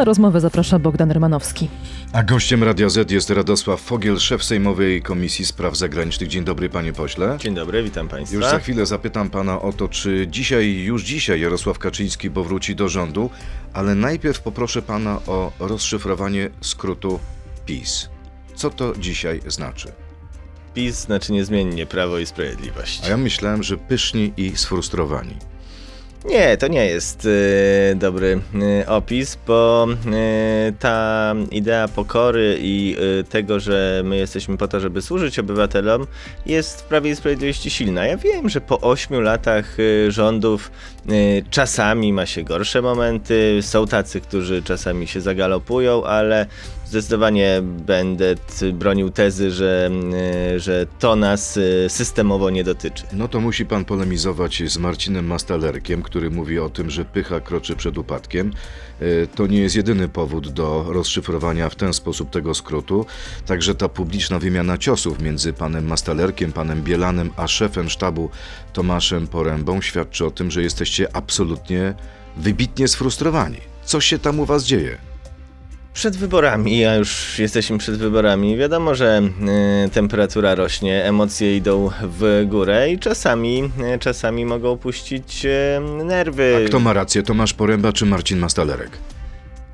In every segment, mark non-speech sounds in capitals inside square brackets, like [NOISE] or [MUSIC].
Na rozmowę zaprasza Bogdan Rymanowski. A gościem Radia Z jest Radosław Fogiel, szef Sejmowej Komisji Spraw Zagranicznych. Dzień dobry, panie pośle. Dzień dobry, witam państwa. Już za chwilę zapytam pana o to, czy dzisiaj, już dzisiaj Jarosław Kaczyński powróci do rządu, ale najpierw poproszę pana o rozszyfrowanie skrótu PiS. Co to dzisiaj znaczy? PiS znaczy niezmiennie Prawo i Sprawiedliwość. A ja myślałem, że pyszni i sfrustrowani. Nie, to nie jest y, dobry y, opis, bo y, ta idea pokory i y, tego, że my jesteśmy po to, żeby służyć obywatelom, jest w Prawie i Sprawiedliwości silna. Ja wiem, że po ośmiu latach y, rządów y, czasami ma się gorsze momenty, są tacy, którzy czasami się zagalopują, ale zdecydowanie będę bronił tezy, że, y, że to nas y, systemowo nie dotyczy. No to musi pan polemizować z Marcinem Mastalerkiem, który mówi o tym, że pycha kroczy przed upadkiem. E, To nie jest jedyny powód do rozszyfrowania w ten sposób tego skrótu. Także ta publiczna wymiana ciosów między panem Mastalerkiem, panem Bielanem, a szefem sztabu Tomaszem Porębą świadczy o tym, że jesteście absolutnie wybitnie sfrustrowani. Co się tam u was dzieje? Przed wyborami, a już jesteśmy przed wyborami, wiadomo, że y, temperatura rośnie, emocje idą w górę i czasami, y, czasami mogą puścić y, nerwy. A kto ma rację, Tomasz Poręba czy Marcin Mastalerek?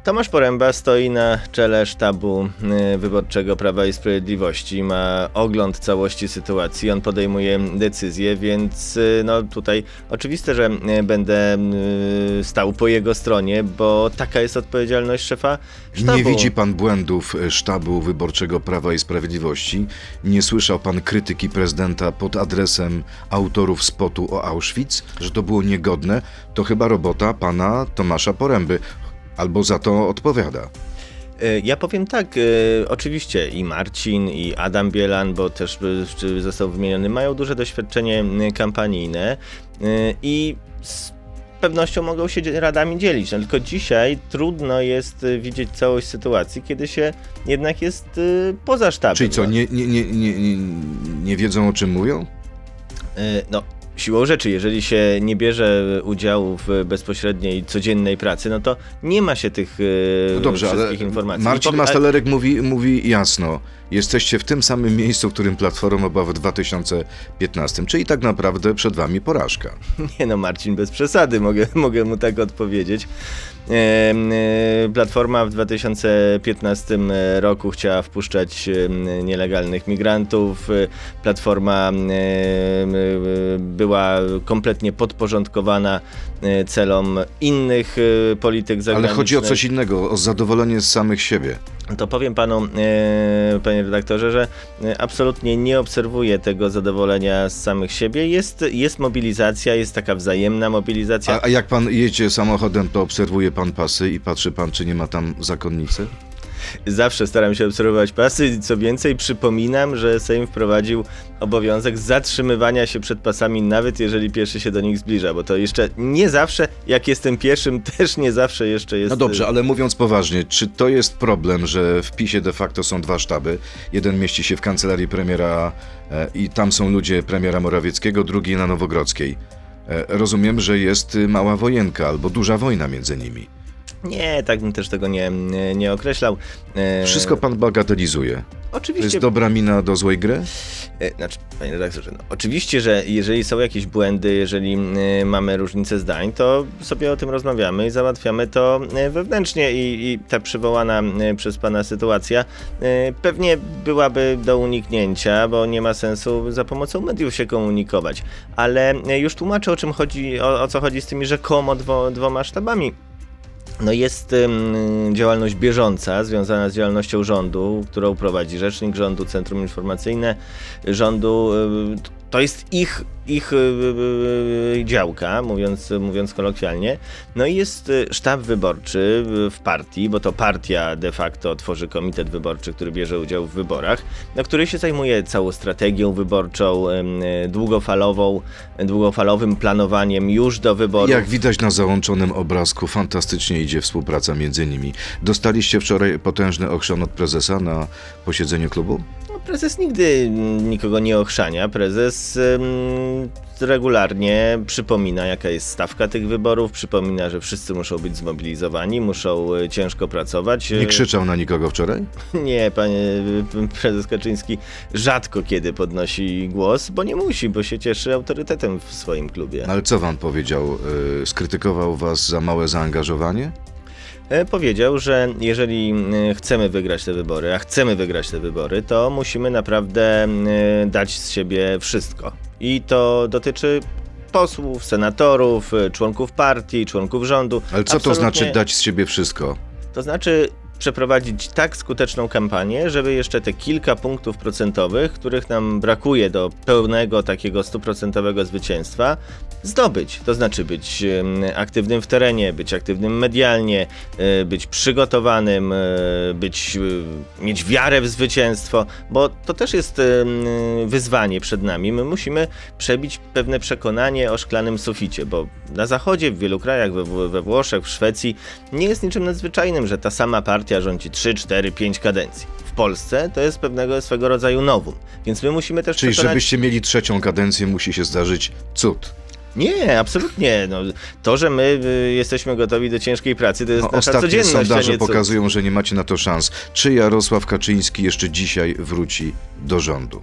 Tomasz Poręba stoi na czele sztabu y, wyborczego Prawa i Sprawiedliwości, ma ogląd całości sytuacji, on podejmuje decyzje, więc y, no tutaj oczywiste, że y, będę stał po jego stronie, bo taka jest odpowiedzialność szefa sztabu. Nie widzi pan błędów sztabu wyborczego Prawa i Sprawiedliwości? Nie słyszał pan krytyki prezydenta pod adresem autorów spotu o Auschwitz, że to było niegodne? To chyba robota pana Tomasza Poręby. Albo za to odpowiada. Y, Ja powiem tak, y, oczywiście i Marcin, i Adam Bielan, bo też został wymieniony, mają duże doświadczenie y, kampanijne i z pewnością mogą się radami dzielić. No, tylko dzisiaj trudno jest widzieć całość sytuacji, kiedy się jednak jest poza sztabem. Czyli co, No. nie, nie, nie, nie, nie, wiedzą o czym mówią? No, siłą rzeczy, jeżeli się nie bierze udziału w bezpośredniej, codziennej pracy, no to nie ma się tych y, No dobrze, ale wszystkich informacji. Marcin powiem- Mastalerek mówi, mówi jasno, jesteście w tym samym miejscu, w którym Platforma była w 2015, czyli tak naprawdę przed wami porażka. [LAUGHS] Nie no, Marcin, bez przesady, mogę, mogę mu tak odpowiedzieć. E, Platforma w 2015 roku chciała wpuszczać nielegalnych migrantów. Platforma e, była kompletnie podporządkowana e, celom innych polityk Ale zagranicznych. chodzi o coś innego, o zadowolenie z samych siebie. To powiem panu, e, panie redaktorze, że e, absolutnie nie obserwuję tego zadowolenia z samych siebie. Jest, jest mobilizacja, jest taka wzajemna mobilizacja. A, a jak pan jedzie samochodem, to obserwuje pan pasy i patrzy pan, czy nie ma tam zakonnicy? Zawsze staram się obserwować pasy. Co więcej, przypominam, że Sejm wprowadził obowiązek zatrzymywania się przed pasami, nawet jeżeli pieszy się do nich zbliża, bo to jeszcze nie zawsze, jak jestem pieszym, [LAUGHS] też nie zawsze jeszcze jest. No dobrze, ale mówiąc poważnie, czy to jest problem, że w PiSie de facto są dwa sztaby? Jeden mieści się w kancelarii premiera e, i tam są ludzie premiera Morawieckiego, drugi na Nowogrodzkiej. E, rozumiem, że jest y, mała wojenka albo duża wojna między nimi. Nie, tak bym też tego nie, nie, nie określał. E, Wszystko pan bagatelizuje. To Oczywiście. jest dobra mina do złej gry? E, Znaczy, panie redaktorze, no, oczywiście, że jeżeli są jakieś błędy, jeżeli y, mamy różnice zdań, to sobie o tym rozmawiamy i załatwiamy to y, wewnętrznie i, i ta przywołana y, przez pana sytuacja pewnie byłaby do uniknięcia, bo nie ma sensu za pomocą mediów się komunikować. Ale już tłumaczę o czym chodzi, o, o co chodzi z tymi rzekomo dwo, dwoma sztabami. No jest ym, działalność bieżąca związana z działalnością rządu, którą prowadzi rzecznik rządu, Centrum Informacyjne rządu. To jest ich, ich y, y, y, działka, mówiąc, mówiąc kolokwialnie. No i jest sztab wyborczy w partii, bo to partia de facto tworzy komitet wyborczy, który bierze udział w wyborach, no, który się zajmuje całą strategią wyborczą, y, długofalową, długofalowym planowaniem już do wyborów. Jak widać na załączonym obrazku, fantastycznie idzie współpraca między nimi. Dostaliście wczoraj potężny ochrzan od prezesa na posiedzeniu klubu? Prezes nigdy nikogo nie ochrzania. Prezes ym, regularnie przypomina, jaka jest stawka tych wyborów, przypomina, że wszyscy muszą być zmobilizowani, muszą y, ciężko pracować. Nie krzyczał na nikogo wczoraj? [LAUGHS] Nie, panie y, prezes Kaczyński rzadko kiedy podnosi głos, bo nie musi, bo się cieszy autorytetem w swoim klubie. Ale co wam powiedział? Skrytykował was za małe zaangażowanie? E, powiedział, że jeżeli e, chcemy wygrać te wybory, a chcemy wygrać te wybory, to musimy naprawdę e, dać z siebie wszystko. I to dotyczy posłów, senatorów, członków partii, członków rządu. Ale co to Absolutnie- znaczy dać z siebie wszystko? To znaczy przeprowadzić tak skuteczną kampanię, żeby jeszcze te kilka punktów procentowych, których nam brakuje do pełnego takiego stuprocentowego zwycięstwa, zdobyć. To znaczy być aktywnym w terenie, być aktywnym medialnie, e, być przygotowanym, e, być, e, mieć wiarę w zwycięstwo, bo to też jest wyzwanie przed nami. My musimy przebić pewne przekonanie o szklanym suficie, bo na zachodzie, w wielu krajach, we, we Włoszech, w Szwecji, nie jest niczym nadzwyczajnym, że ta sama partia rządzi 3, 4, 5 kadencji. W Polsce to jest pewnego swego rodzaju nowum. Więc my musimy też Czyli przekonać... żebyście mieli trzecią kadencję, musi się zdarzyć cud. Nie, absolutnie. No, to, że my y, jesteśmy gotowi do ciężkiej pracy, to jest No, nasza ostatnie codzienność, sondaże pokazują, że nie macie na to szans. Czy Jarosław Kaczyński jeszcze dzisiaj wróci do rządu?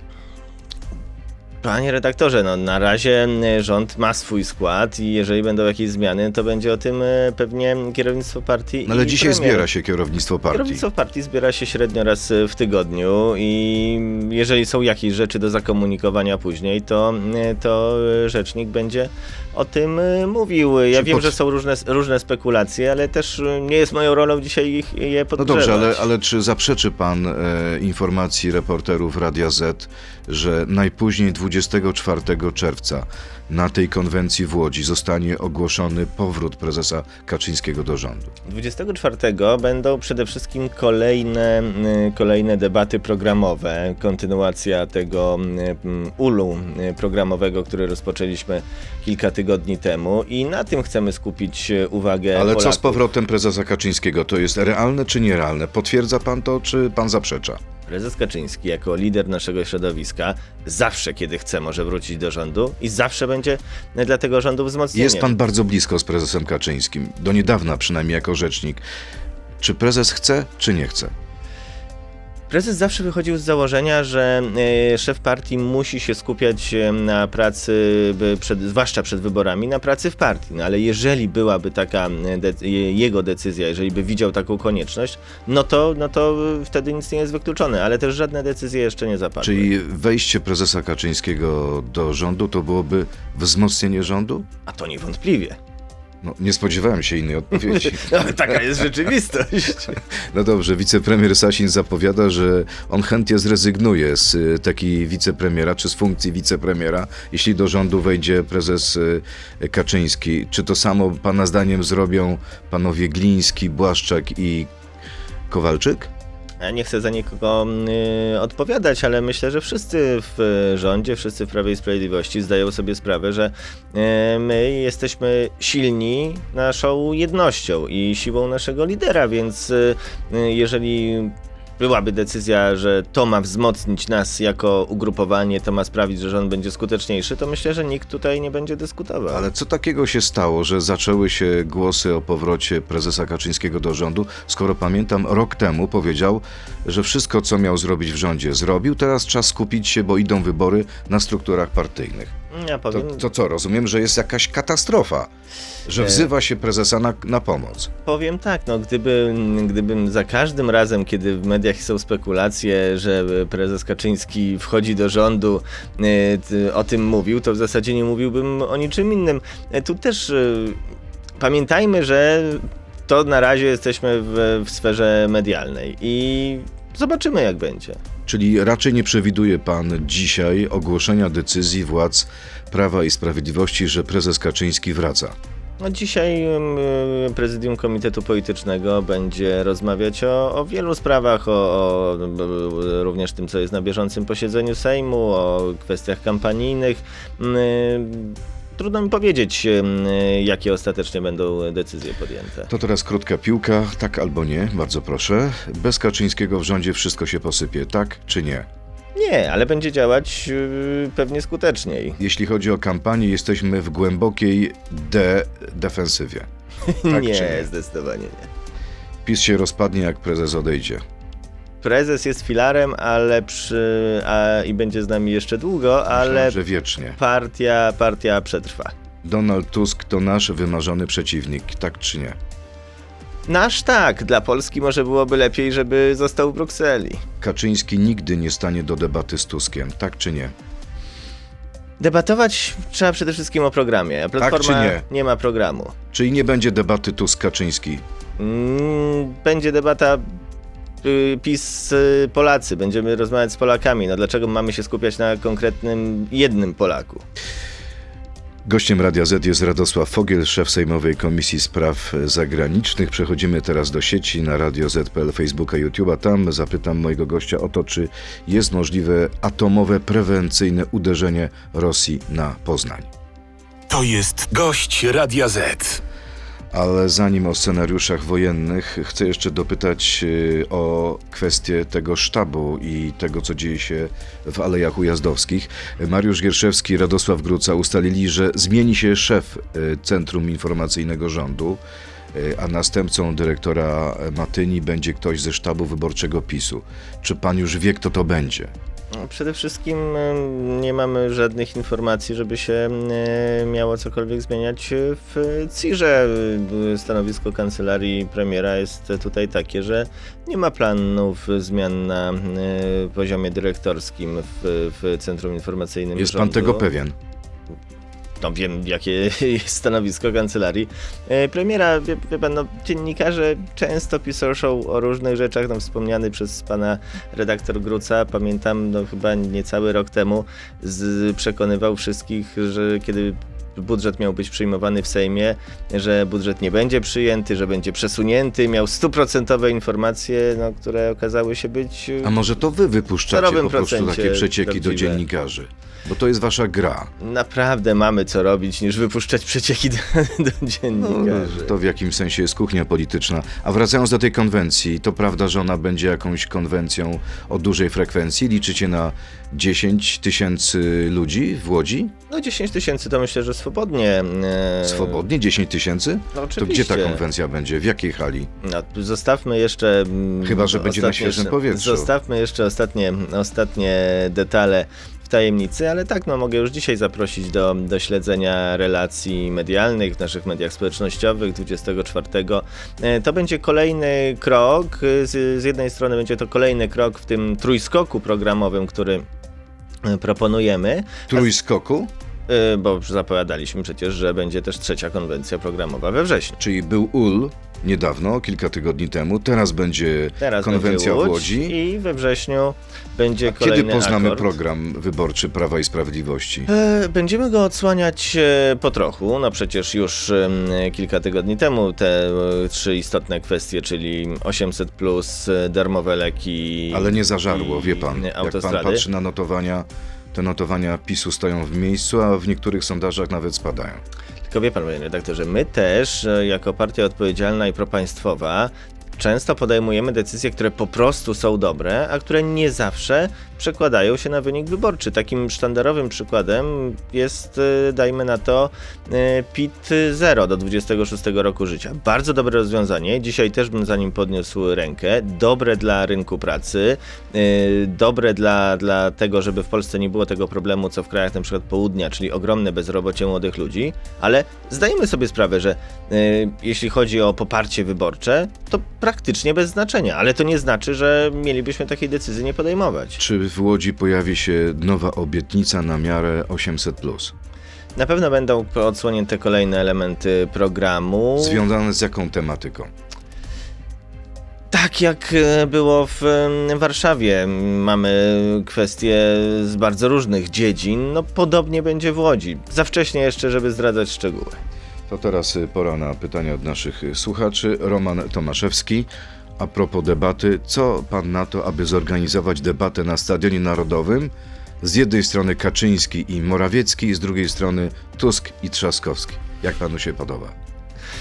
Panie redaktorze, no na razie y, rząd ma swój skład i jeżeli będą jakieś zmiany, to będzie o tym y, pewnie kierownictwo partii No ale dzisiaj premier. zbiera się kierownictwo partii. Kierownictwo partii zbiera się średnio raz y, w tygodniu i jeżeli są jakieś rzeczy do zakomunikowania później, to, to rzecznik będzie o tym y, mówił. Ja Czy wiem, pod- że są różne, różne spekulacje, ale też y, nie jest moją rolą dzisiaj ich, je No podgrzewać. dobrze, ale, ale czy zaprzeczy pan e, informacji reporterów Radia Z, że najpóźniej 24 czerwca na tej konwencji w Łodzi zostanie ogłoszony powrót prezesa Kaczyńskiego do rządu? 24 będą przede wszystkim kolejne, y, kolejne debaty programowe, kontynuacja tego ulu programowego, który rozpoczęliśmy kilka tygodni temu i na tym chcemy skupić y, uwagę Ale co Polaków. z powrotem prezesa Kaczyńskiego? To jest realne czy nierealne? Potwierdza pan to, czy pan zaprzecza? Prezes Kaczyński jako lider naszego środowiska zawsze, kiedy chce, może wrócić do rządu i zawsze będzie dla tego rządu wzmocnieniem. Jest pan bardzo blisko z prezesem Kaczyńskim, do niedawna przynajmniej jako rzecznik. Czy prezes chce, czy nie chce? Prezes zawsze wychodził z założenia, że e, szef partii musi się skupiać e, na pracy, przed, zwłaszcza przed wyborami, na pracy w partii. No ale jeżeli byłaby taka e, de, je- jego decyzja, jeżeli by widział taką konieczność, no to, no to wtedy nic nie jest wykluczone, ale też żadne decyzje jeszcze nie zapadły. Czyli wejście prezesa Kaczyńskiego do rządu to byłoby wzmocnienie rządu? A to niewątpliwie. No, nie spodziewałem się innej odpowiedzi. [LAUGHS] No, taka jest rzeczywistość. No dobrze, wicepremier Sasin zapowiada, że on chętnie zrezygnuje z y, takiej wicepremiera, czy z funkcji wicepremiera, jeśli do rządu wejdzie prezes y, Kaczyński. Czy to samo pana zdaniem zrobią panowie Gliński, Błaszczak i Kowalczyk? Ja nie chcę za nikogo y, odpowiadać, ale myślę, że wszyscy w rządzie, wszyscy w Prawie i Sprawiedliwości zdają sobie sprawę, że y, my jesteśmy silni naszą jednością i siłą naszego lidera, więc y, y, jeżeli byłaby decyzja, że to ma wzmocnić nas jako ugrupowanie, to ma sprawić, że rząd będzie skuteczniejszy, to myślę, że nikt tutaj nie będzie dyskutował. Ale co takiego się stało, że zaczęły się głosy o powrocie prezesa Kaczyńskiego do rządu, skoro pamiętam, rok temu powiedział, że wszystko, co miał zrobić w rządzie, zrobił, teraz czas skupić się, bo idą wybory na strukturach partyjnych. Ja To, powiem, to co, rozumiem, że jest jakaś katastrofa, że E. wzywa się prezesa na, na pomoc. Powiem tak, no gdyby, gdybym za każdym razem, kiedy w mediach są spekulacje, że prezes Kaczyński wchodzi do rządu, ty- o tym mówił, to w zasadzie nie mówiłbym o niczym innym. Y, Tu też pamiętajmy, że to na razie jesteśmy w, w sferze medialnej i zobaczymy jak będzie. Czyli raczej nie przewiduje pan dzisiaj ogłoszenia decyzji władz Prawa i Sprawiedliwości, że prezes Kaczyński wraca. No dzisiaj prezydium Komitetu Politycznego będzie rozmawiać o, o wielu sprawach, o, o również tym, co jest na bieżącym posiedzeniu Sejmu, o kwestiach kampanijnych. Trudno mi powiedzieć, ym, jakie ostatecznie będą decyzje podjęte. To teraz krótka piłka, tak albo nie, bardzo proszę. Bez Kaczyńskiego w rządzie wszystko się posypie, tak czy nie? Nie, ale będzie działać yy, pewnie skuteczniej. [LAUGHS] Jeśli chodzi o kampanię, jesteśmy w głębokiej de-defensywie. Tak nie, nie? zdecydowanie nie. PiS się rozpadnie, jak prezes odejdzie. Prezes jest filarem, ale przy, a, i będzie z nami jeszcze długo, ale Myślałem, że wiecznie. partia, partia przetrwa. Donald Tusk to nasz wymarzony przeciwnik, tak czy nie? Nasz tak, dla Polski może byłoby lepiej, żeby został w Brukseli. Kaczyński nigdy nie stanie do debaty z Tuskiem, tak czy nie? Debatować trzeba przede wszystkim o programie, a Platforma Tak czy nie? ma programu. Czyli nie będzie debaty Tusk-Kaczyński. Mm, będzie debata y, PiS-Polacy, będziemy rozmawiać z Polakami. No dlaczego mamy się skupiać na konkretnym jednym Polaku? Gościem Radia Z jest Radosław Fogiel, szef Sejmowej Komisji Spraw Zagranicznych. Przechodzimy teraz do sieci na Radio Z.pl, Facebooka, YouTube'a. Tam zapytam mojego gościa o to, czy jest możliwe atomowe prewencyjne uderzenie Rosji na Poznań. To jest gość Radia Z. Ale zanim o scenariuszach wojennych, chcę jeszcze dopytać y, o kwestię tego sztabu i tego, co dzieje się w Alejach Ujazdowskich. Mariusz Gierszewski i Radosław Gruca ustalili, że zmieni się szef y, Centrum Informacyjnego Rządu, y, a następcą dyrektora Matyni będzie ktoś ze sztabu wyborczego PiSu. Czy pan już wie, kto to będzie? No, Przede wszystkim nie mamy żadnych informacji, żeby się miało cokolwiek zmieniać w CIR-ze. Stanowisko kancelarii premiera jest tutaj takie, że nie ma planów zmian na poziomie dyrektorskim w, w Centrum Informacyjnym Jest pan rządu. tego pewien? No wiem, jakie [LAUGHS] jest stanowisko kancelarii e, premiera. Wie, wie pan, no, dziennikarze często piszą o różnych rzeczach, no, wspomniany przez pana redaktor Gruca, pamiętam, no chyba niecały rok temu z, przekonywał wszystkich, że kiedy budżet miał być przyjmowany w Sejmie, że budżet nie będzie przyjęty, że będzie przesunięty, miał stuprocentowe informacje, no, które okazały się być... A może to wy wypuszczacie po prostu takie przecieki do dziennikarzy? Bo to jest wasza gra. Naprawdę mamy co robić, niż wypuszczać przecieki do, do dziennikarzy. No, To w jakim sensie jest kuchnia polityczna. A wracając do tej konwencji, to prawda, że ona będzie jakąś konwencją o dużej frekwencji? Liczycie na 10 tysięcy ludzi w Łodzi? No 10 tysięcy to myślę, że swobodnie. e, Swobodnie 10 tysięcy? No To gdzie ta konwencja będzie? W jakiej hali? No, zostawmy jeszcze. mm, Chyba, że będzie na świeżym powietrzu. Zostawmy jeszcze ostatnie, ostatnie detale w tajemnicy, ale tak, no mogę już dzisiaj zaprosić do, do śledzenia relacji medialnych w naszych mediach społecznościowych 24. E, To będzie kolejny krok. Z, z jednej strony będzie to kolejny krok w tym trójskoku programowym, który e, proponujemy. Trójskoku? E, Bo zapowiadaliśmy przecież, że będzie też trzecia konwencja programowa we wrześniu. Czyli był UL niedawno, kilka tygodni temu, teraz będzie Teraz konwencja będzie w Łódź Łodzi. i we wrześniu będzie A kolejny kiedy poznamy akord. program wyborczy Prawa i Sprawiedliwości? E, Będziemy go odsłaniać e, po trochu. No przecież już kilka tygodni temu te e, trzy istotne kwestie, czyli 800 plus, darmowe leki. Ale nie zażarło, wie pan. Jak pan patrzy na notowania, te notowania PiSu stoją w miejscu, a w niektórych sondażach nawet spadają. Tylko wie pan, panie redaktorze, my też, e, jako partia odpowiedzialna i propaństwowa, często podejmujemy decyzje, które po prostu są dobre, a które nie zawsze przekładają się na wynik wyborczy. Takim sztandarowym przykładem jest, e, dajmy na to, e, PIT 0 do 26 roku życia. Bardzo dobre rozwiązanie. Dzisiaj też bym za nim podniósł rękę. Dobre dla rynku pracy, e, dobre dla, dla tego, żeby w Polsce nie było tego problemu, co w krajach przykład południa, czyli ogromne bezrobocie młodych ludzi, ale zdajmy sobie sprawę, że jeśli chodzi o poparcie wyborcze, to praktycznie bez znaczenia, ale to nie znaczy, że mielibyśmy takiej decyzji nie podejmować. Czy w Łodzi pojawi się nowa obietnica na miarę 800? Na pewno będą odsłonięte kolejne elementy programu. Związane z jaką tematyką? Tak jak e, było w Warszawie, mamy kwestie z bardzo różnych dziedzin, no podobnie będzie w Łodzi. Za wcześnie jeszcze, żeby zdradzać szczegóły. To teraz y, pora na pytania od naszych y, słuchaczy. Roman Tomaszewski. A propos debaty, co pan na to, aby zorganizować debatę na Stadionie Narodowym? Z jednej strony Kaczyński i Morawiecki, z drugiej strony Tusk i Trzaskowski. Jak panu się podoba?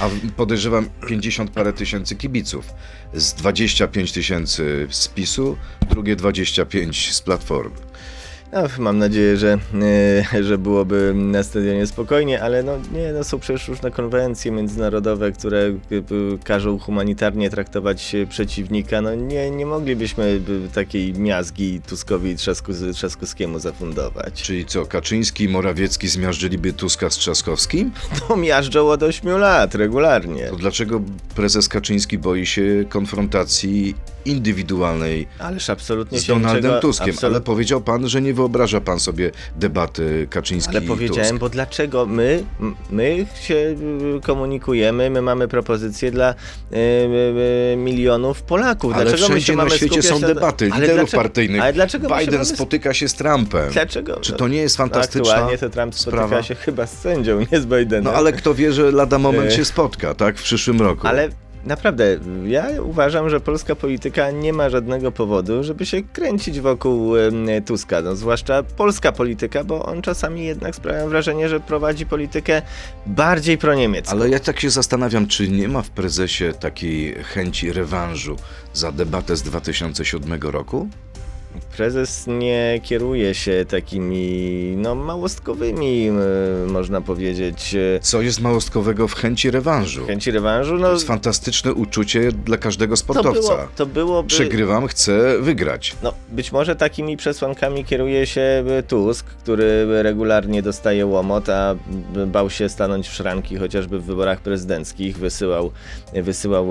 A podejrzewam 50 parę tysięcy kibiców. Z 25 tysięcy z PiSu, drugie 25 z Platformy. No, mam nadzieję, że, e, że byłoby na stadionie spokojnie, ale no nie, no są przecież różne konwencje międzynarodowe, które e, każą humanitarnie traktować e, przeciwnika. No nie, nie moglibyśmy takiej miazgi Tuskowi i Trzasku, Trzaskowskiemu zafundować. Czyli co, Kaczyński i Morawiecki zmiażdżyliby Tuska z Trzaskowskim? [LAUGHS] No miażdżą od 8 lat, regularnie. To dlaczego prezes Kaczyński boi się konfrontacji indywidualnej Ależ absolutnie z Donaldem niczego, Tuskiem? absolut- Ale powiedział pan, że nie wyobraża pan sobie debaty Kaczyński Ale powiedziałem, Tusk. bo dlaczego my, my się y, komunikujemy, my mamy propozycje dla y, y, y, milionów Polaków. Ale dlaczego my się wszędzie na mamy świecie są na- debaty Ale liderów dlaczego- partyjnych. Ale dlaczego Biden mamy... spotyka się z Trumpem. Dlaczego? Czy to nie jest fantastyczna Aktualnie to Trump spotyka sprawa? się chyba z sędzią, nie z Bidenem. No ale kto wie, że lada moment E. się spotka, tak? W przyszłym roku. Ale naprawdę, ja uważam, że polska polityka nie ma żadnego powodu, żeby się kręcić wokół Tuska. No, zwłaszcza polska polityka, bo on czasami jednak sprawia wrażenie, że prowadzi politykę bardziej proniemiecką. Ale ja tak się zastanawiam, czy nie ma w prezesie takiej chęci rewanżu za debatę z 2007 roku? Prezes nie kieruje się takimi, no, małostkowymi, e, można powiedzieć, e, Co jest małostkowego w chęci rewanżu? chęci rewanżu. No, To jest fantastyczne uczucie dla każdego to, sportowca. było, to byłoby... Przegrywam, chcę wygrać. No, być może takimi przesłankami kieruje się e, Tusk, który regularnie dostaje łomot, a bał się stanąć w szranki chociażby w wyborach prezydenckich. Wysyłał, wysyłał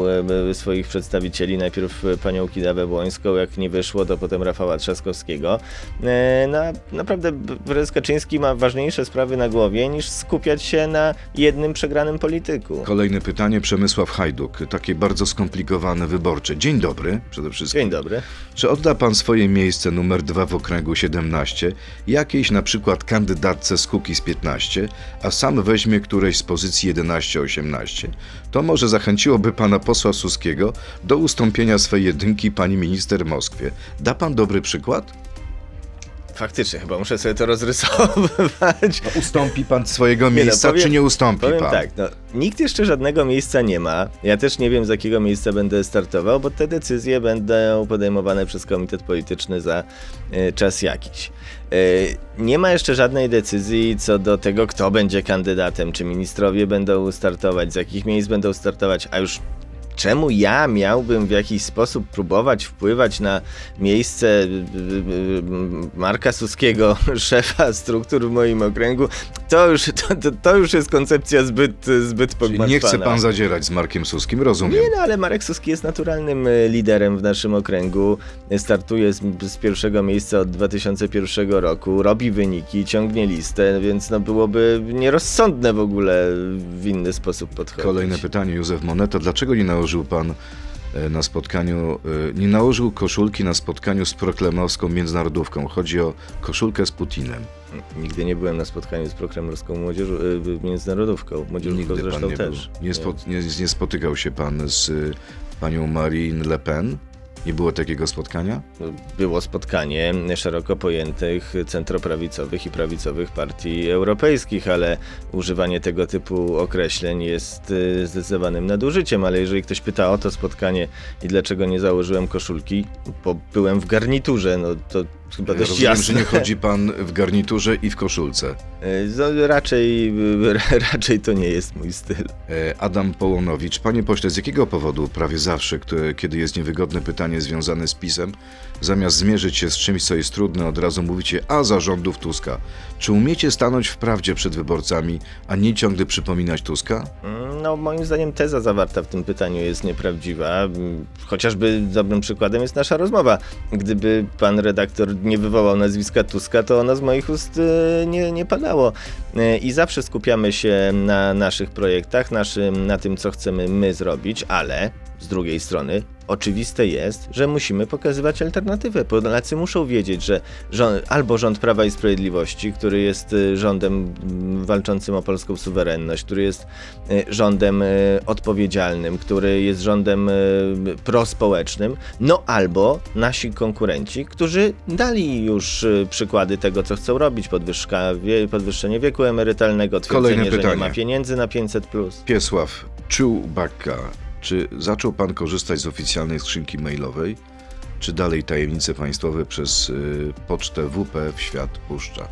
swoich przedstawicieli, najpierw panią Kidawę Błońską, jak nie wyszło, to potem Rafała Trzaskowskiego. E, No, a naprawdę prezes Kaczyński ma ważniejsze sprawy na głowie niż skupiać się na jednym przegranym polityku. Kolejne pytanie, Przemysław Hajduk. Takie bardzo skomplikowane wyborcze. Dzień dobry przede wszystkim. Dzień dobry. Czy odda pan swoje miejsce numer dwa w okręgu 17 jakiejś na przykład kandydatce z Kukiz 15, a sam weźmie któreś z pozycji 11-18? To może zachęciłoby pana posła Suskiego do ustąpienia swej jedynki pani minister Moskwie. Da pan dobry przykład? Faktycznie, chyba muszę sobie to rozrysować. Ustąpi pan swojego Nie no, miejsca, powiem- czy nie ustąpi Powiem pan? tak, no, nikt jeszcze żadnego miejsca nie ma. Ja też nie wiem, z jakiego miejsca będę startował, bo te decyzje będą podejmowane przez komitet polityczny za e, czas jakiś. E, nie ma jeszcze żadnej decyzji co do tego, kto będzie kandydatem, czy ministrowie będą startować, z jakich miejsc będą startować, a już Czemu ja miałbym w jakiś sposób próbować wpływać na miejsce y, y, y, Marka Suskiego, [LAUGHS] szefa struktur w moim okręgu? To już, to, to, to już jest koncepcja zbyt, zbyt pogmatwana. nie chce pan zadzierać z Markiem Suskim, rozumiem. Nie, no ale Marek Suski jest naturalnym liderem w naszym okręgu. Startuje z, z pierwszego miejsca od 2001 roku, robi wyniki, ciągnie listę, więc no byłoby nierozsądne w ogóle w inny sposób podchodzić. Kolejne pytanie, Józef Moneta. Dlaczego nie nałożył pan e, na spotkaniu, e, nie nałożył koszulki na spotkaniu z proklemowską międzynarodówką? Chodzi o koszulkę z Putinem. Nigdy nie byłem na spotkaniu z prokremlowską młodzieżą, y, międzynarodówką, młodzieżówką Nigdy pan zresztą nie też. Nie, spo, nie, nie spotykał się pan z panią Marine Le Pen? Nie było takiego spotkania? Było spotkanie szeroko pojętych centroprawicowych i prawicowych partii europejskich, ale używanie tego typu określeń jest y, zdecydowanym nadużyciem. Ale jeżeli ktoś pyta o to spotkanie i dlaczego nie założyłem koszulki, bo byłem w garniturze, no to chyba Ja dość rozumiem, jasne. że nie chodzi pan w garniturze i w koszulce. No, raczej, y, raczej to nie jest mój styl. E, Adam Połonowicz. Panie pośle, z jakiego powodu prawie zawsze, które, kiedy jest niewygodne pytanie związane z pisem, zamiast zmierzyć się z czymś, co jest trudne, od razu mówicie, a za rządów Tuska. Czy umiecie stanąć w prawdzie przed wyborcami, a nie ciągle przypominać Tuska? No, moim zdaniem teza zawarta w tym pytaniu jest nieprawdziwa. Chociażby dobrym przykładem jest nasza rozmowa. Gdyby pan redaktor nie wywołał nazwiska Tuska, to ono z moich ust e, nie, nie padało. E, I zawsze skupiamy się na naszych projektach, naszym, na tym, co chcemy my zrobić, ale z drugiej strony oczywiste jest, że musimy pokazywać alternatywę. Polacy muszą wiedzieć, że rząd, albo rząd Prawa i Sprawiedliwości, który jest y, rządem mm, walczącym o polską suwerenność, który jest y, rządem y, odpowiedzialnym, który jest rządem prospołecznym, no albo nasi konkurenci, którzy dali już przykłady tego, co chcą robić, podwyżka, podwyższenie wieku emerytalnego, twierdzenie, że nie ma pieniędzy na 500+. Piesław Czubaka czy zaczął pan korzystać z oficjalnej skrzynki mailowej, czy dalej tajemnice państwowe przez y, pocztę WP w świat puszcza?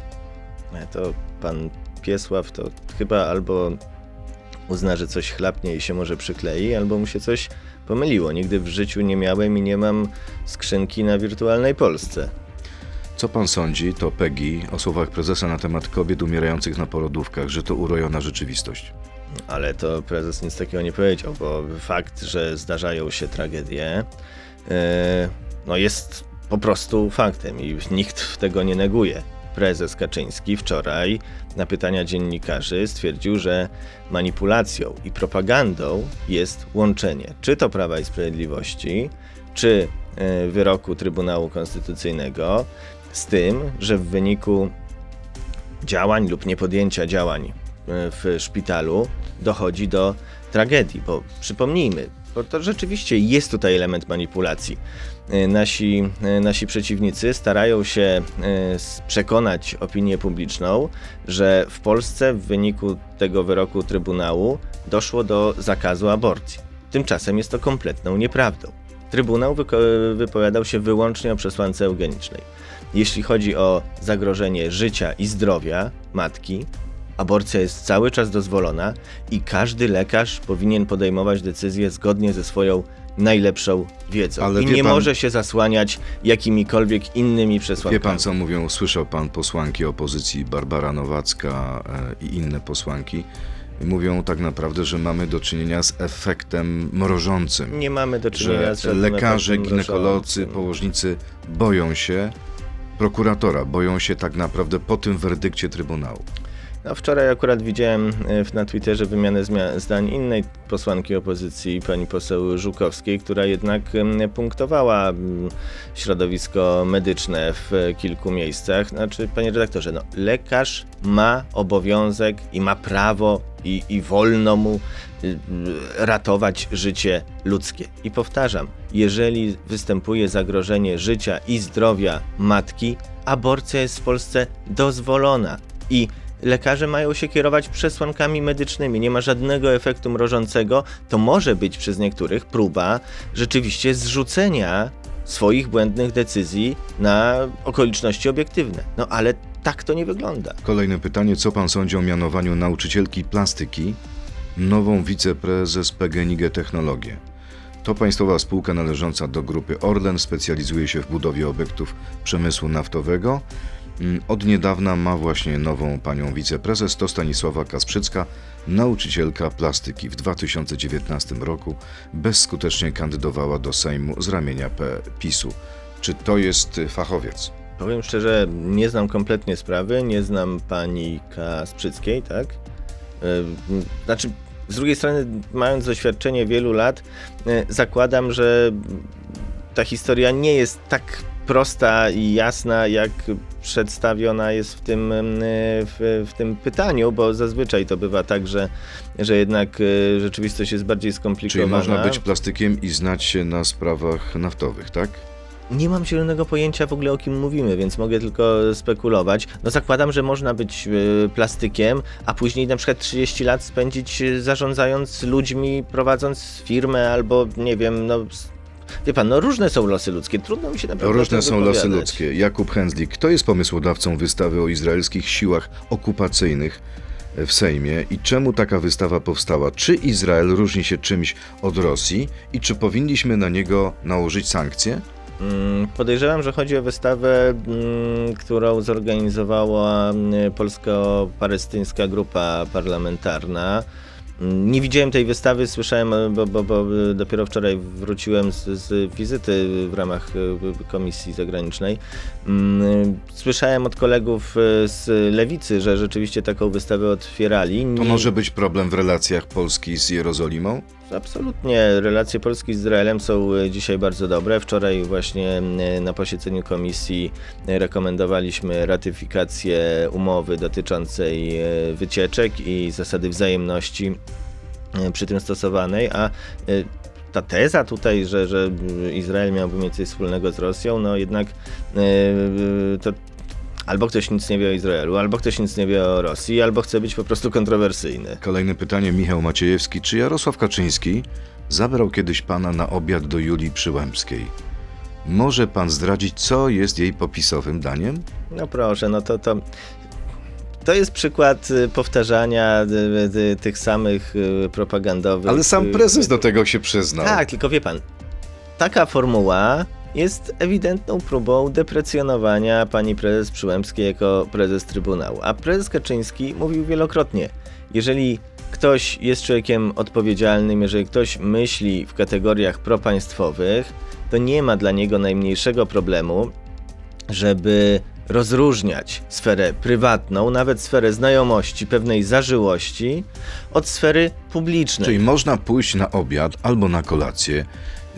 To pan Piesław to chyba albo uzna, że coś chlapnie i się może przyklei, albo mu się coś pomyliło. Nigdy w życiu nie miałem i nie mam skrzynki na wirtualnej Polsce. Co pan sądzi, to Peggy, o słowach prezesa na temat kobiet umierających na porodówkach, że to urojona rzeczywistość? Ale to prezes nic takiego nie powiedział, bo fakt, że zdarzają się tragedie, yy, no jest po prostu faktem i nikt tego nie neguje. Prezes Kaczyński wczoraj na pytania dziennikarzy stwierdził, że manipulacją i propagandą jest łączenie czy to Prawa i Sprawiedliwości, czy yy, wyroku Trybunału Konstytucyjnego z tym, że w wyniku działań lub niepodjęcia działań w szpitalu dochodzi do tragedii, bo przypomnijmy, bo to rzeczywiście jest tutaj element manipulacji. E, nasi, e, nasi przeciwnicy starają się e, przekonać opinię publiczną, że w Polsce w wyniku tego wyroku Trybunału doszło do zakazu aborcji. Tymczasem jest to kompletną nieprawdą. Trybunał wypowiadał się wyłącznie o przesłance eugenicznej. Jeśli chodzi o zagrożenie życia i zdrowia matki, aborcja jest cały czas dozwolona i każdy lekarz powinien podejmować decyzję zgodnie ze swoją najlepszą wiedzą. Ale I nie pan, może się zasłaniać jakimikolwiek innymi przesłankami. Wie pan, co mówią, słyszał pan posłanki opozycji, Barbara Nowacka e, i inne posłanki, mówią tak naprawdę, że mamy do czynienia z efektem mrożącym. Nie mamy do czynienia z lekarze, ginekolodzy, położnicy boją się prokuratora, boją się tak naprawdę po tym werdykcie Trybunału. Wczoraj akurat widziałem e, na Twitterze wymianę zdań innej posłanki opozycji, pani poseł Żukowskiej, która jednak punktowała środowisko medyczne w kilku miejscach. Znaczy, panie redaktorze, no, lekarz ma obowiązek i ma prawo i, i wolno mu y, ratować życie ludzkie. I powtarzam, jeżeli występuje zagrożenie życia i zdrowia matki, aborcja jest w Polsce dozwolona. I lekarze mają się kierować przesłankami medycznymi. Nie ma żadnego efektu mrożącego. To może być przez niektórych próba rzeczywiście zrzucenia swoich błędnych decyzji na okoliczności obiektywne. No ale tak to nie wygląda. Kolejne pytanie: co pan sądzi o mianowaniu nauczycielki plastyki nową wiceprezes PGNiG Technologie? To państwowa spółka należąca do grupy Orlen, specjalizuje się w budowie obiektów przemysłu naftowego. Mm, od niedawna ma właśnie nową panią wiceprezes, to Stanisława Kasprzycka, nauczycielka plastyki. W 2019 roku bezskutecznie kandydowała do Sejmu z ramienia PiSu. Czy to jest fachowiec? Powiem szczerze, nie znam kompletnie sprawy, nie znam pani Kasprzyckiej, tak? Znaczy, z drugiej strony, mając doświadczenie wielu lat, e, zakładam, że ta historia nie jest tak prosta i jasna, jak przedstawiona jest w tym, w, w, tym pytaniu, bo zazwyczaj to bywa tak, że, że jednak e, rzeczywistość jest bardziej skomplikowana. Czyli można być plastykiem i znać się na sprawach naftowych, tak? Nie mam zielonego pojęcia w ogóle o kim mówimy, więc mogę tylko spekulować. No zakładam, że można być e, plastykiem, a później na przykład 30 lat spędzić e, zarządzając ludźmi, prowadząc firmę albo nie wiem, no Wie pan, no różne są losy ludzkie, trudno mi się naprawdę Różne są losy ludzkie. Jakub Hęzlik, kto jest pomysłodawcą wystawy o izraelskich siłach okupacyjnych w Sejmie i czemu taka wystawa powstała? Czy Izrael różni się czymś od Rosji i czy powinniśmy na niego nałożyć sankcje? Mm, podejrzewam, że chodzi o wystawę, mm, którą zorganizowała mm, polsko-palestyńska grupa parlamentarna. Nie widziałem tej wystawy, słyszałem, bo, bo, bo dopiero wczoraj wróciłem z, z, wizyty w ramach e, komisji zagranicznej. Mm, słyszałem od kolegów e, z lewicy, że rzeczywiście taką wystawę otwierali. To może być problem w relacjach Polski z Jerozolimą? Absolutnie. Relacje Polski z Izraelem są e, dzisiaj bardzo dobre. Wczoraj właśnie e, na posiedzeniu komisji rekomendowaliśmy ratyfikację umowy dotyczącej e, wycieczek i zasady wzajemności przy tym stosowanej, a ta teza tutaj, że, że Izrael miałby mieć coś wspólnego z Rosją, no jednak to albo ktoś nic nie wie o Izraelu, albo ktoś nic nie wie o Rosji, albo chce być po prostu kontrowersyjny. Kolejne pytanie, Michał Maciejewski. Czy Jarosław Kaczyński zabrał kiedyś pana na obiad do Julii Przyłębskiej? Może pan zdradzić, co jest jej popisowym daniem? No proszę, no to to. To jest przykład y, powtarzania y, y, tych samych propagandowych. Ale sam prezes do tego się przyznał. Tak, tylko wie pan, taka formuła jest ewidentną próbą deprecjonowania pani prezes Przyłębskiej jako prezes Trybunału. A prezes Kaczyński mówił wielokrotnie, jeżeli ktoś jest człowiekiem odpowiedzialnym, jeżeli ktoś myśli w kategoriach propaństwowych, to nie ma dla niego najmniejszego problemu, żeby rozróżniać sferę prywatną, nawet sferę znajomości, pewnej zażyłości od sfery publicznej. Czyli można pójść na obiad albo na kolację,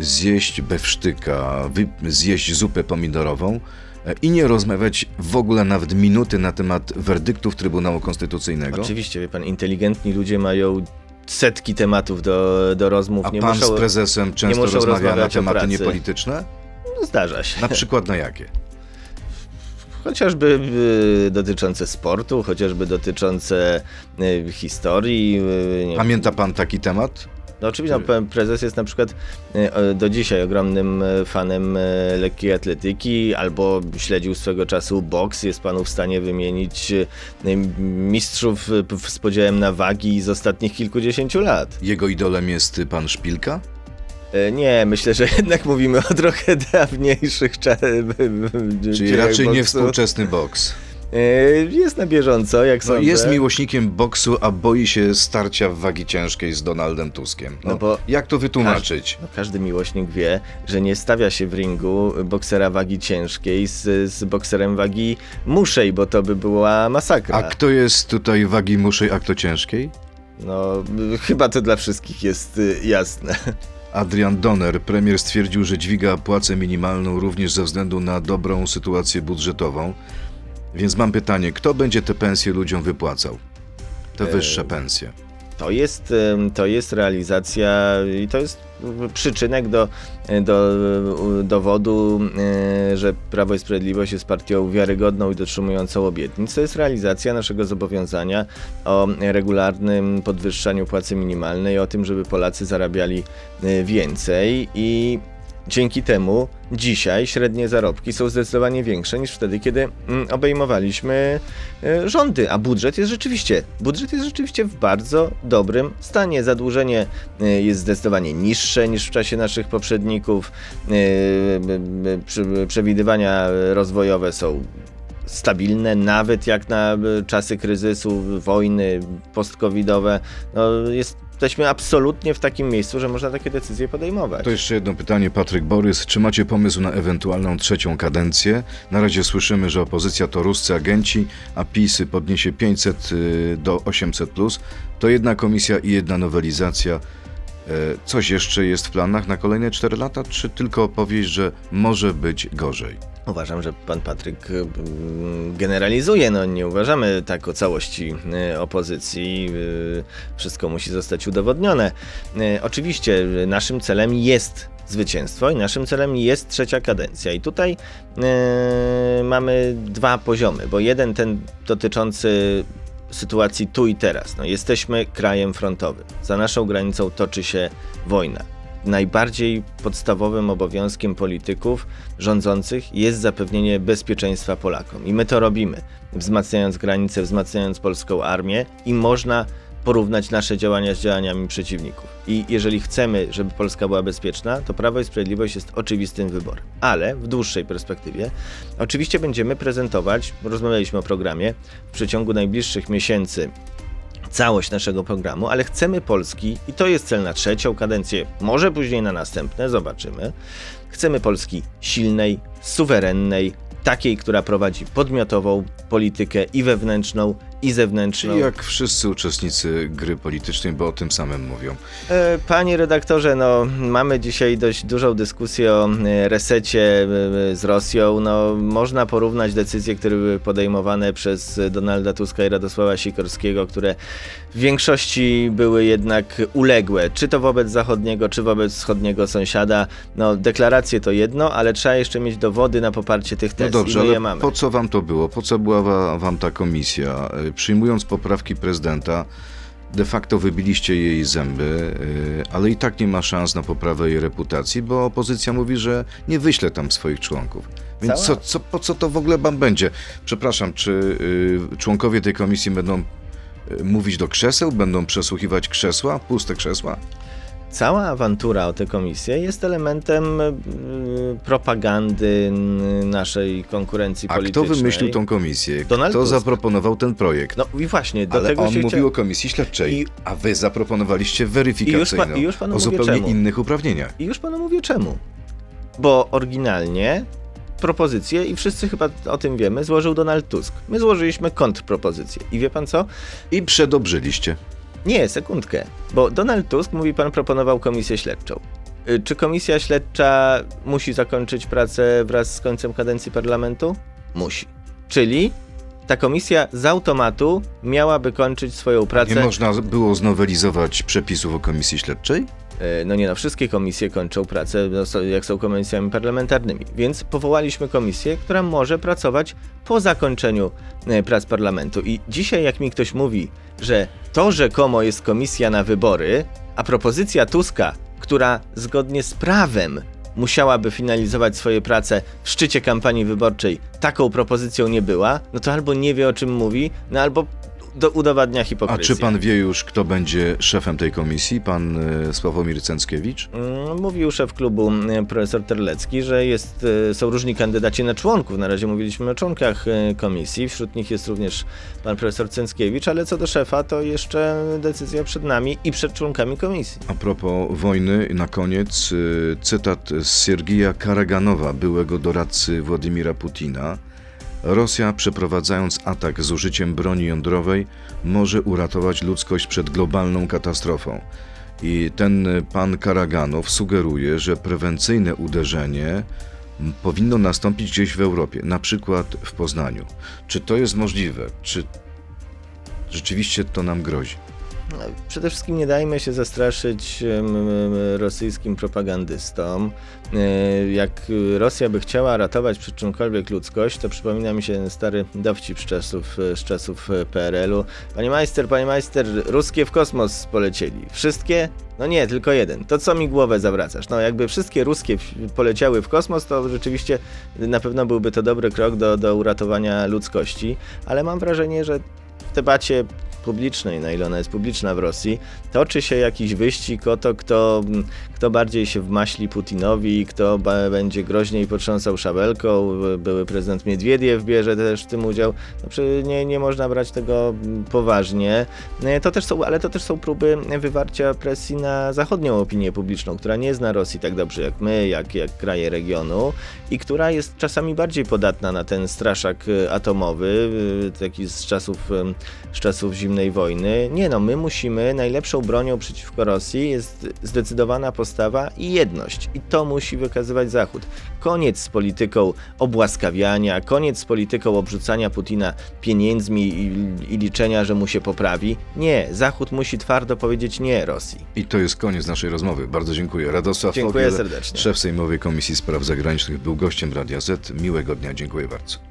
zjeść bewsztyka, zjeść zupę pomidorową e, i nie rozmawiać w ogóle nawet minuty na temat werdyktów Trybunału Konstytucyjnego? Oczywiście, wie pan, inteligentni ludzie mają setki tematów do, do rozmów. A nie pan muszą, z prezesem często rozmawia na tematy niepolityczne? No, Zdarza się. Na przykład na jakie? Chociażby y, dotyczące sportu, chociażby dotyczące y, historii. y, Pamięta pan taki temat? No oczywiście, no, prezes jest na przykład o- do dzisiaj ogromnym y, fanem y, lekkiej atletyki, albo śledził swego czasu boks. Jest panu w stanie wymienić mistrzów z podziałem na wagi z ostatnich kilkudziesięciu lat. Jego idolem jest pan Szpilka? E, Nie, myślę, że jednak mówimy o trochę [LAUGHS] dawniejszych czasach. Czyli raczej nie współczesny boks. Jest na bieżąco, jak No, sądzę. jest miłośnikiem boksu, a boi się starcia w wagi ciężkiej z Donaldem Tuskiem. No, No bo jak to wytłumaczyć? No, każdy miłośnik wie, że nie stawia się w ringu boksera wagi ciężkiej z, z bokserem wagi muszej, bo to by była masakra. A kto jest tutaj wagi muszej, a kto ciężkiej? No, chyba to dla wszystkich jest y, jasne. Adrian Donner, premier stwierdził, że dźwiga płacę minimalną również ze względu na dobrą sytuację budżetową. Więc mam pytanie, kto będzie te pensje ludziom wypłacał? Te E, wyższe pensje. To jest, to jest realizacja i to jest przyczynek do, y, do y, dowodu, że Prawo i Sprawiedliwość jest partią wiarygodną i dotrzymującą obietnic. To jest realizacja naszego zobowiązania o regularnym podwyższaniu płacy minimalnej, o tym, żeby Polacy zarabiali więcej i Dzięki temu dzisiaj średnie zarobki są zdecydowanie większe niż wtedy, kiedy mm, obejmowaliśmy e, rządy, a budżet jest rzeczywiście, budżet jest rzeczywiście w bardzo dobrym stanie. Zadłużenie e, jest zdecydowanie niższe niż w czasie naszych poprzedników. E, Przewidywania rozwojowe są stabilne, nawet jak na czasy kryzysu, wojny post-covidowe. No, jest, jesteśmy absolutnie w takim miejscu, że można takie decyzje podejmować. To jeszcze jedno pytanie, Patryk Borys. Czy macie pomysł na ewentualną trzecią kadencję? Na razie słyszymy, że opozycja to ruscy agenci, a PiS podniesie 500 y, do 800. Plus. To jedna komisja i jedna nowelizacja. E, Coś jeszcze jest w planach na kolejne 4 lata, czy tylko opowieść, że może być gorzej? Uważam, że pan Patryk mm, generalizuje. No, nie uważamy tak o całości y, opozycji. Wszystko musi zostać udowodnione. Oczywiście naszym celem jest zwycięstwo i naszym celem jest trzecia kadencja. I tutaj mamy dwa poziomy, bo jeden ten dotyczący sytuacji tu i teraz. No, jesteśmy krajem frontowym. Za naszą granicą toczy się wojna najbardziej podstawowym obowiązkiem polityków rządzących jest zapewnienie bezpieczeństwa Polakom. I my to robimy, wzmacniając granice, wzmacniając polską armię i można porównać nasze działania z działaniami przeciwników. I jeżeli chcemy, żeby Polska była bezpieczna, to Prawo i Sprawiedliwość jest oczywistym wyborem. Ale w dłuższej perspektywie oczywiście będziemy prezentować, rozmawialiśmy o programie, w przeciągu najbliższych miesięcy całość naszego programu, ale chcemy Polski, i to jest cel na trzecią kadencję, może później na następne, zobaczymy. Chcemy Polski silnej, suwerennej, takiej, która prowadzi podmiotową politykę i wewnętrzną, i zewnętrzną. Jak wszyscy uczestnicy gry politycznej, bo o tym samym mówią. E, Panie redaktorze, no mamy dzisiaj dość dużą dyskusję o e, resecie e, z Rosją. No, można porównać decyzje, które były podejmowane przez Donalda Tuska i Radosława Sikorskiego, które w większości były jednak uległe, czy to wobec zachodniego, czy wobec wschodniego sąsiada. No, deklaracje to jedno, ale trzeba jeszcze mieć dowody na poparcie tych No tez dobrze, i my je ale mamy. po co wam to było? Po co była wa- wam ta komisja? Przyjmując poprawki prezydenta, de facto wybiliście jej zęby, y, ale i tak nie ma szans na poprawę jej reputacji, bo opozycja mówi, że nie wyśle tam swoich członków. Więc co, co, po co to w ogóle wam będzie? Przepraszam, czy y, członkowie tej komisji będą y, mówić do krzeseł, będą przesłuchiwać krzesła, puste krzesła? Cała awantura o tę komisję jest elementem y, propagandy naszej konkurencji A politycznej. kto wymyślił tą komisję? Donald kto Tusk. zaproponował ten projekt? No i właśnie, do Ale tego on się mówił o komisji śledczej, I- a wy zaproponowaliście weryfikacyjną I już pa- i już o zupełnie czemu. innych uprawnieniach. I już panu mówię czemu. Bo oryginalnie propozycję, i wszyscy chyba o tym wiemy, złożył Donald Tusk. My złożyliśmy kontrpropozycję. I wie pan co? I przedobrzyliście. Nie, sekundkę. Bo Donald Tusk, mówi pan, proponował komisję śledczą. Y, Czy komisja śledcza musi zakończyć pracę wraz z końcem kadencji parlamentu? Musi. Czyli ta komisja z automatu miałaby kończyć swoją pracę. Nie można było znowelizować przepisów o komisji śledczej? E, No nie no, wszystkie komisje kończą pracę, no, jak są komisjami parlamentarnymi. Więc powołaliśmy komisję, która może pracować po zakończeniu e, prac parlamentu. I dzisiaj, jak mi ktoś mówi, że to rzekomo jest komisja na wybory, a propozycja Tuska, która zgodnie z prawem musiałaby finalizować swoje prace w szczycie kampanii wyborczej, taką propozycją nie była, no to albo nie wie o czym mówi, no albo do, udowadnia A hipokryzję. czy pan wie już, kto będzie szefem tej komisji? Pan e, Sławomir Cęckiewicz? Mm, Mówił szef klubu mm, profesor Terlecki, że jest, e, są różni kandydaci na członków. Na razie mówiliśmy o członkach e, komisji. Wśród nich jest również pan profesor Cęckiewicz, ale co do szefa, to jeszcze decyzja przed nami i przed członkami komisji. A propos wojny, na koniec cytat z Siergija Karaganowa, byłego doradcy Władimira Putina. Rosja, przeprowadzając atak z użyciem broni jądrowej, może uratować ludzkość przed globalną katastrofą. I ten pan Karaganow sugeruje, że prewencyjne uderzenie powinno nastąpić gdzieś w Europie, na przykład w Poznaniu. Czy to jest możliwe? Czy rzeczywiście to nam grozi? Przede wszystkim nie dajmy się zastraszyć rosyjskim propagandystom. E, Jak Rosja by chciała ratować przed czymkolwiek ludzkość, to przypomina mi się stary dowcip z czasów, z czasów e, PRL-u. Panie majster, panie majster, ruskie w kosmos polecieli. Wszystkie? No nie, tylko jeden. To co mi głowę zawracasz? No jakby wszystkie ruskie poleciały w kosmos, to rzeczywiście na pewno byłby to dobry krok do, do uratowania ludzkości, ale mam wrażenie, że w debacie publicznej, na ile ona jest publiczna w Rosji, toczy się jakiś wyścig o to, kto, kto bardziej się wmaśli Putinowi, kto będzie groźniej potrząsał szabelką. Były prezydent Miedwiediew bierze też w tym udział. Przy- nie, nie można brać tego poważnie. E, To też są, ale to też są próby wywarcia presji na zachodnią opinię publiczną, która nie zna Rosji tak dobrze jak my, jak, jak kraje regionu i która jest czasami bardziej podatna na ten straszak e, atomowy, e, taki z czasów, z czasów zimnej wojny. Nie no, my musimy, najlepszą bronią przeciwko Rosji jest zdecydowana postawa i jedność. I to musi wykazywać Zachód. Koniec z polityką obłaskawiania, koniec z polityką obrzucania Putina pieniędzmi i, i liczenia, że mu się poprawi. Nie, Zachód musi twardo powiedzieć nie Rosji. I to jest koniec naszej rozmowy. Bardzo dziękuję. Radosław Dziękuję serdecznie. szef Sejmowej Komisji Spraw Zagranicznych, był gościem Radia Z. Miłego dnia, dziękuję bardzo.